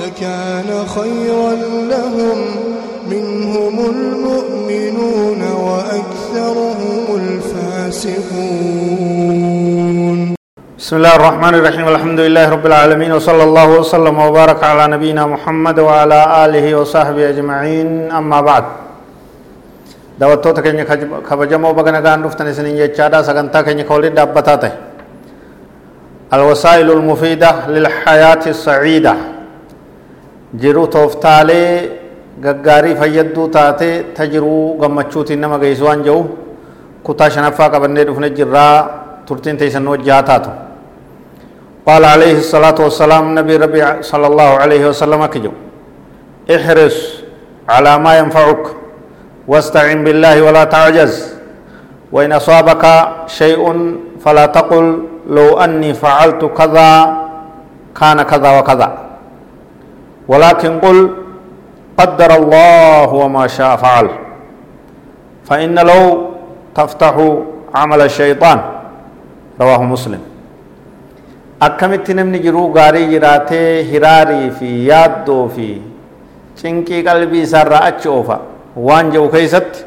لكان خيرا لهم منهم المؤمنون وأكثرهم الفاسقون. بسم الله الرحمن الرحيم. والحمد لله رب العالمين وصلى الله وسلم وبارك على نبينا محمد وعلى آله وصحبه أجمعين. أما بعد dawattoota keenya kabajamoo baga nagaan dhuftan isiniin jechaadha sagantaa keenya ka waliin dhaabbataa ta'e alwasaa'ilulmufiida lilxayaati saciida جرو توفتالي غغاري فيدو تاتي تجرو غمچوتي نما گيسوان جو كوتا شنفا کا بندے جرا ترتين تيسن نو جاتا تو قال عليه الصلاة والسلام نبي ربيع صلى الله عليه وسلم كجو احرص على ما ينفعك واستعن بالله ولا تعجز وإن أصابك شيء فلا تقل لو أني فعلت كذا كان كذا وكذا ولكن قل قدر الله وما شاء فعل فإن لو تفتح عمل الشيطان رواه مسلم akkamitti namni jiruu gaarii jiraatee hiraarii fi yaaddoo fi cinqii qalbii isaarraa achi oofa waan jedhu keeysatti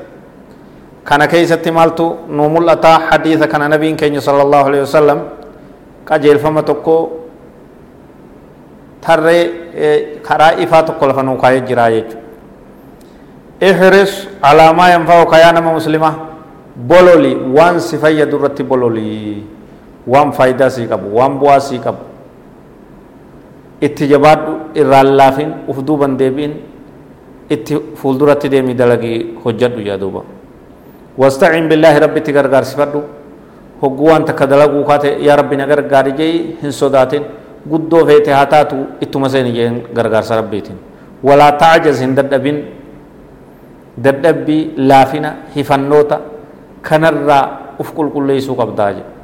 kana keeysatti maaltu nu mul'ata hadiisa kana nabiin keenya sala allahu alehi wasalam qajeelfama tokko tarree karaa ifaa tokko lafa nuu kaayee jiraa jechu ihris alaa maa yanfa'uka yaa nama muslima bololi waan si fayyadu irratti bololii waan faayidaa sii qabu waan bu'aa sii qabu itti jabaadhu irraan laafin uf duuban deebiin itti fuulduratti deemii dalagii hojjadhu yaa duuba wastacin billaahi rabbitti gargaarsifadhu hogguu waan takka dalaguu kaate yaa rabbi na gargaari jee hin sodaatin guddoo feete haa taatu ittuma seeni jeen gargaarsa rabbiitiin walaa tacjaz hin dadhabin dadhabbii laafina hifannoota kanarraa uf qulqulleeysuu qabdaa jedhe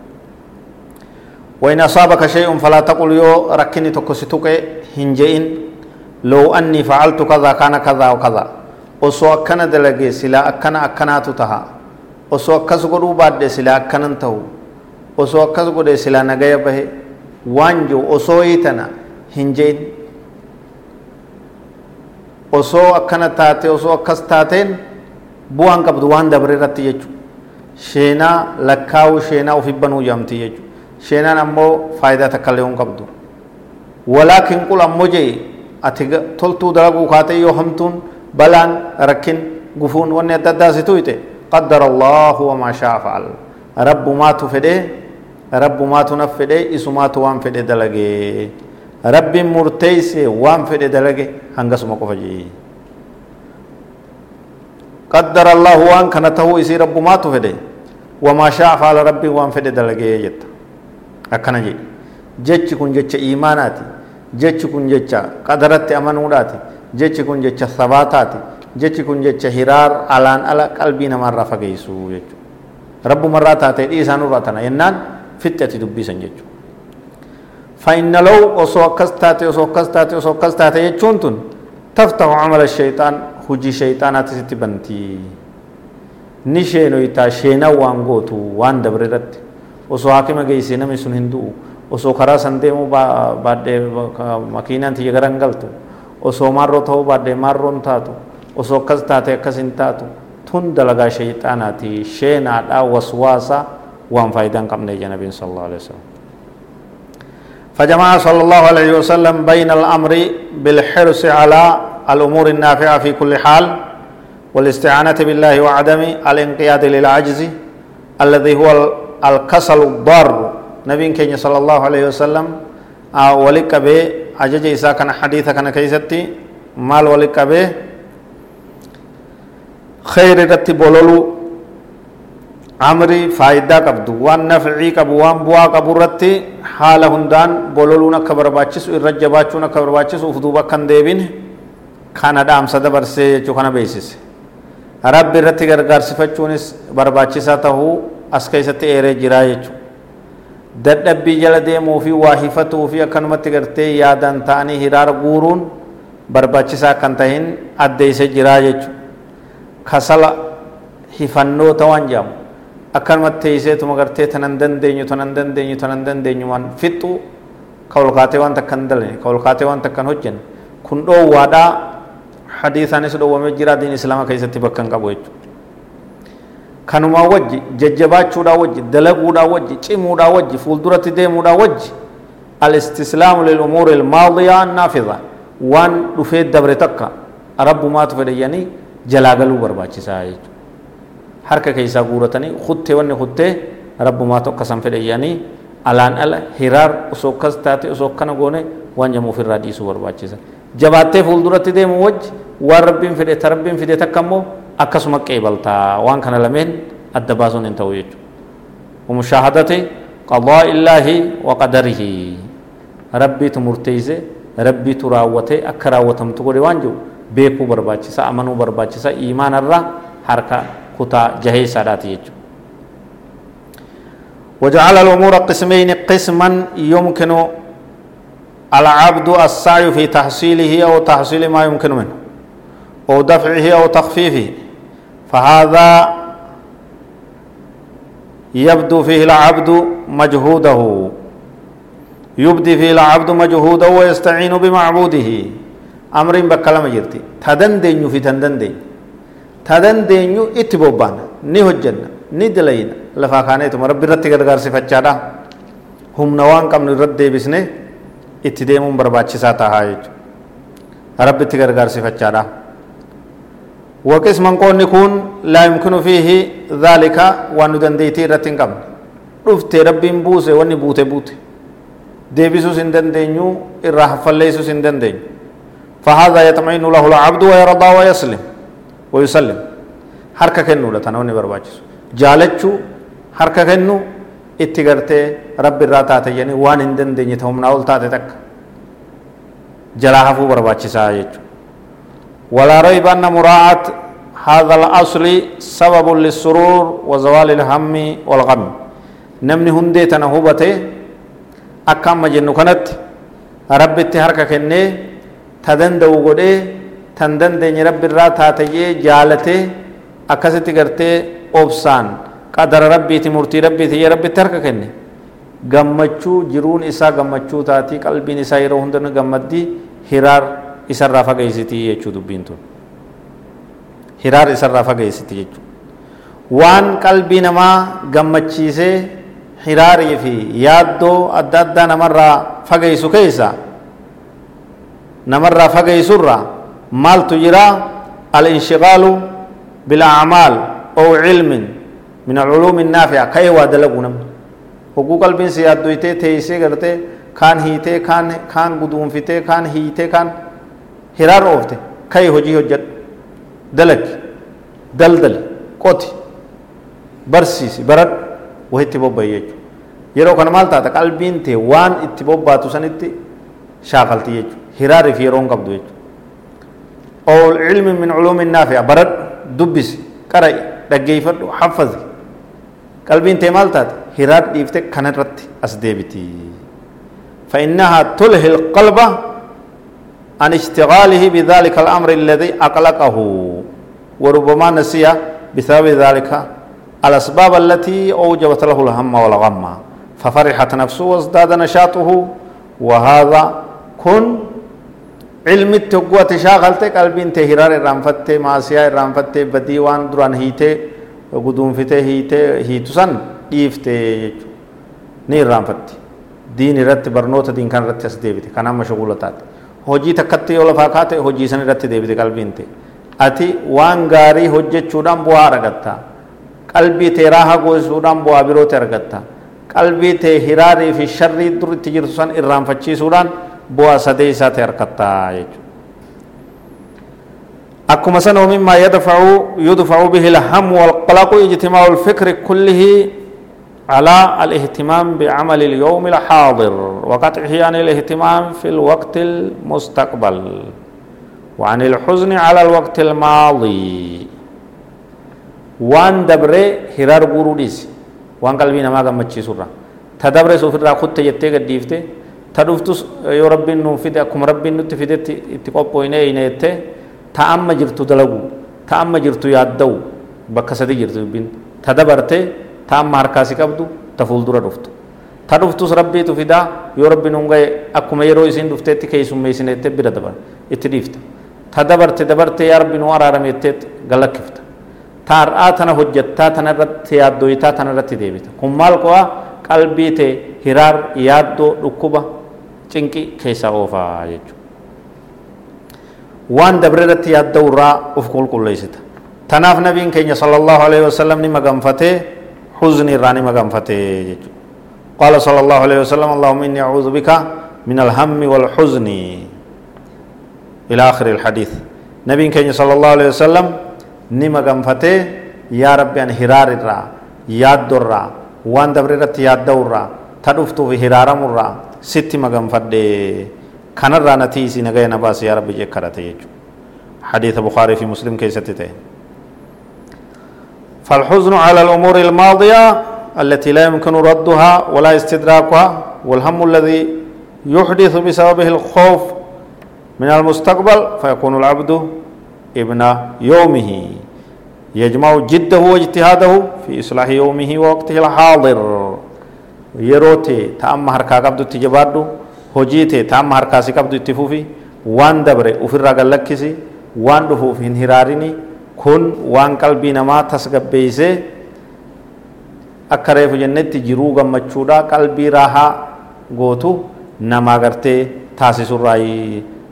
وإن أصابك شيء فلا تقل يو ركني تكسيتك هنجئن لو أني فعلت كذا كان كذا وكذا osoo akkana dalage silaa akkana akkanaatu taha osoo akkas godhuu baadhe silaa akkanan tahu osoo akkas godhe silaa nagaya bahe waan jiru osoo hiitana hin jein osoo akkana taate osoo akkas taateen bu'aan qabdu waan dabre irratti jechu sheenaa lakkaa'uu sheenaa uf hibbanuu jaamti jechu sheenaan ammoo faayidaa takkallee hin qabdu walaakin qul ammoo jee ati toltuu dalaguu kaatee yoo hamtuun balaan rakkin gufuun wanni adda addaa si tuyte qaddara allahu wamaa shaa fa'al rabbumaatu fedhee rabbumaatu naf fedhee isumaatu waan fedhe dalagee rabbiin murteeyse waan fedhe dalage hangasuma qofa jee qaddara allahu waan kana tahuu isii rabbumaatu fedhe wamaa shaa fa'al rabbiin waan fedhe dalagee jetta akkana jedhe jechi kun jecha iimaanaati jechi kun jecha qadaratti amanuudhaati jechi kun jecha sabaataati jechi kun jecha hiraar alaan ala qalbii namaarraa fageessu jechuudha rabbumarraa taatee dhiisaanurraa tana yennaan fixxati dubbisan jechuudha fa'inna low osoo akkas taate osoo akkas taate osoo akkas taate jechuun tun taftahu camala shayxaan hujii shayxaanaatti sitti bantii ni sheenoytaa sheenaa waan gootu waan dabre irratti osoo haakima geessee namni sun hin du'u osoo karaa san deemuu baadhee makiinaan tiyya garan galtu osoo maarroo ta'uu baadhee maarroon taatu osoo hin qabne ija nabiin sal allahu alehi wasalam فجمع صلى الله عليه وسلم بين الأمر بالحرص على الأمور النافعة في كل حال والاستعانة بالله وعدم الانقياد للعجز الذي هو الكسل الضار. نبي كين صلى الله عليه وسلم ولك به أجج إساء كان حديث كان كيستي مال ولك به خير رتي بولولو أمري فايدة قبض وان نفعي قبو وان بوا قبو رتي حال هندان بولولونا كبر باچس الرجباچونا كبر باچس افدوبا كان ديبين kana dhaamsa dabarsee jechuu kana beeksise rabbi irratti gargaarsifachuunis barbaachisaa tahuu as keessatti eeree jiraa jechuudha dadhabbii jala deemuu fi waa hifatuu fi akkanumatti gartee yaadan ta'anii hiraara guuruun barbaachisaa kan tahin addeessee jiraa jechuudha kasala hifannoota waan jedhamu akkanumatti teesseetuma gartee tanan dandeenyu tanan dandeenyu tanan dandeenyu waan fixxu ka ol kaatee waan takkan dalane ka ol kaatee waan takkan hojjenne kun dhoowwaadhaa hadiisaanis dhoowwamee jira diin islaama keessatti bakka hin qabu jechuudha. kanumaa wajji jajjabaachuudhaa wajji dalaguudhaa wajji cimuudhaa wajji fuulduratti deemuudhaa wajji alistislaamu lilumuuri ilmaadiyaa annaafiza waan dhufee dabre takka rabbumaatu fedhayyanii jalaa galuu barbaachisaa jechuudha harka keessaa guuratanii kuttee wanni rabbumaa rabbumaatu akkasan fedhe yaani alaan ala hiraar osoo akkas taate osoo akkana goone waan jamu ofirraa dhiisuu barbaachisan. Jabaattee fuulduratti deemu wajji waan rabbiin fedhe ta fide takka immoo akkasuma qeebaltaa waan kana lameen adda baasuun hin ta'u jechuudha. Umushahadate qalaa illaahi waqadarihi rabbiitu murteeyse rabbiitu raawwatee akka raawwatamtu godhe waan jiru beekuu barbaachisa amanuu barbaachisa imaanarraa harkaa كتا جهي ساداتي يجو. وجعل الأمور قسمين قسما يمكن العبد السعي في تحصيله أو تحصيل ما يمكن منه أو دفعه أو تخفيفه. فهذا يبدو فيه العبد مجهوده. يبدي فيه العبد مجهوده ويستعين بمعبوده. أمر بكلام جرتي. تدندن في تدندن تدندن اتبوبان ني هجن ني دلين لفا خانيتم ربي رتي غرغار صفچادا هم نوان قم رد بسنه اتديمون برباچسا تاها ربي تغرغار صفچادا وقسما قون يكون لا يمكن فيه ذلك وان دنديتي رتين قبل رفت ربين بوسه واني بوته بوته ديبسو سندندينيو الراح فليسو سندندين فهذا يطمئن له العبد ويرضى ويسلم ويسلم حركة كنو لتنوني برباجس جالتشو حركة كنو itti gartee rabbi irraa taate jedhanii waan hin dandeenye ta'umnaa ol taate takka jalaa hafuu barbaachisaa jechuudha ولا ريب أن مراعاة هذا الأصل سبب للسرور وزوال الهم والغم نمني هندي تنهوبته أكام مجنو كانت رب اتهارك كنه تدندو قده تندندني رب الرا تاتيه جالته أكاسي قرتي أوبسان قدر ربي تمرتي ربي تي ربي ترك كنه gammachuu jiruun isaa gammachuu taatii qalbiin isaa yeroo hundana gammaddi hiraar isarraa fageessitii jechuu dubbiin tun hiraar isarraa fageessiti jechuu waan qalbii namaa gammachiisee hiraarii fi yaaddoo adda addaa namarraa fageessu keessa namarraa fageessurraa bil'acmaal oo cilmin min alculuumi naafica ka'ee waa dalagu namni hogguu qalbiin si yaaddoytee teeysee gartee kaan hiitee kaan kaan guduunfitee kaan hiitee kaan hiraar oofte ka'e hojii hojjedhu dalagi daldali qoti barsiisi baradhu wahitti bobba'e jechuudha yeroo kana maal taata qalbiin tee waan itti bobbaatu sanitti shaakalti jechuudha hiraarii fi yeroo hin qabdu jechuudha أو علم من علوم النافع. برد دبس قرأ دقيفت حفظ. قلبي انت مالتات هرات ديفتك كنرت أسديبتي. فإنها تلهي القلب عن اشتغاله بذلك الأمر الذي أقلقه. وربما نسي بسبب ذلك الأسباب التي أوجبت له الهم والغم. ففرحت نفسه وازداد نشاطه. وهذا كن علم التقوى تشاغلت قلبي انت هرار الرانفت ماسيا الرانفت بدي وان دران هيته قدوم فته هيته هيتسن ديفته ني الرانفت دين رت برنوت دين كان رت اسديبت كان مشغولتات takkatti yoo lafaa kaate hojii san irratti deebite qalbiin tee ati waan gaarii hojjechuudhaan bu'aa argatta qalbii tee raaha goosisuudhaan bu'aa birootti argatta qalbii tee hiraarii fi sharrii dur itti jirtu san irraanfachiisuudhaan bu'aa sadee isaati argatta jechuudha. akkuma sana ومما يدفع يدفع به الهم والقلق اجتماع الفكر كله على الاهتمام بعمل اليوم الحاضر وقطعه عن الاهتمام في الوقت المستقبل وعن الحزن على الوقت الماضي. وان دبره هرار غوروديس وان قلبي نما غمچي سورا. تدبره سوفر را خدت جتة قديفته تدفتس يو ربي نو فيد أكم ربي نو تفيدت اتقوب وينه إنه تأم جرتو دلغو تأم جرتو يادو بكسدي جرتو بين تدبرته تأم هركاسي قبدو تفول دورا رفتو تدفتس ربي تفيدا يو ربي نونغا أكم يرو إسين دفتت كيسم ميسين اتة بira dabar itti dhiifta ta dabarte dabarte yaa rabbi nu araarame jetteet galakkifta ta har'aa tana hojjettaa tana irratti yaaddoyitaa tana irratti deebita kun maal qo'a qalbii tee hiraar yaaddoo dhukkuba cinqii keessaa oofaa jechuudha waan dabre irratti yaadda'u irraa of qulqulleessita tanaaf nabiin keenya sallallahu alaihi wasallam ni maganfatee huzni irraa ni maganfatee jechuudha قال صلى الله عليه وسلم اللهم إني أعوذ بك من الهم والحزن إلى آخر الحديث نبي كان صلى الله عليه وسلم نما غنفته يا ربي أن هرار الرا ياد الرا وان دبرت ياد الرا تدفتو في هرارم ست ما غنفده كان الرا نتيسي نغي نباس يا ربي جكرته يجو حديث بخاري في مسلم كيستته فالحزن على الأمور الماضية التي لا يمكن ردها ولا استدراكها والهم الذي يحدث بسببه الخوف من المستقبل فيكون العبد ابن يومه يجمع جده واجتهاده في إصلاح يومه ووقته الحاضر يروتي تأم حركة قبض تجبادو هجيتي تأم حركة قبض تفوفي وان دبره أفر قلقسي وان دفوف انهرارني كن وان قلبي نما تسقبيسي akka reefu jennetti jiruu gammachuudha qalbii raahaa gootu namaa gartee taasisurraa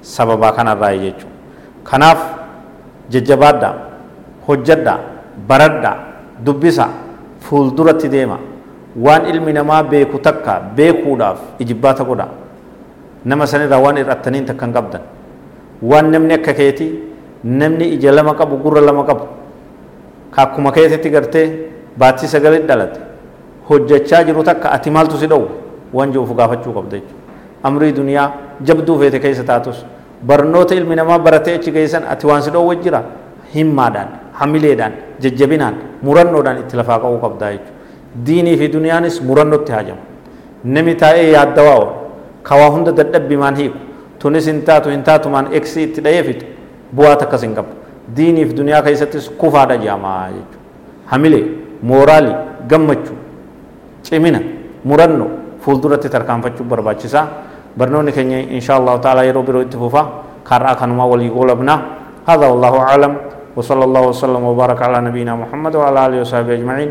sababaa kanarraa jechuudha kanaaf jajjabaadha hojjadha baradha dubbisa fuulduratti deema waan ilmi namaa beeku takka beekuudhaaf ijibbaata godha nama sanirraa waan irrattaniin takka hin qabdan waan namni akka keeti namni ija lama qabu gurra lama qabu kakkuma keetitti gartee baattii sagalee dhalate hojjechaa jiru takka ati maaltu si dhowwu waan jiruuf gaafachuu qabda jechuudha amrii duniyaa jabduu feete keessa taatus barnoota ilmi namaa baratee achi geessan ati waan si dhowwu jira himmaadhaan hamileedhaan jajjabinaan murannoodhaan itti lafaa qabuu qabdaa jechuudha diinii fi duniyaanis murannootti haajama nami taa'ee yaaddawaa oolu kawaa hunda dadhabbimaan hiiku tunis hin taatu hin taatumaan eksi itti dha'ee fixu bu'aa takkas hin qabu diinii fi duniyaa keessattis kufaadha jedhamaa jechuudha hamilee mooraalii gammachuu cimina murannoo fuulduratti tarkaanfachuu barbaachisaa برنوني كني إن شاء الله تعالى يروب يرو اتفوفا كارا كانوا ولي قولبنا هذا والله أعلم وصلى الله وسلم وبارك على نبينا محمد وعلى آله وصحبه أجمعين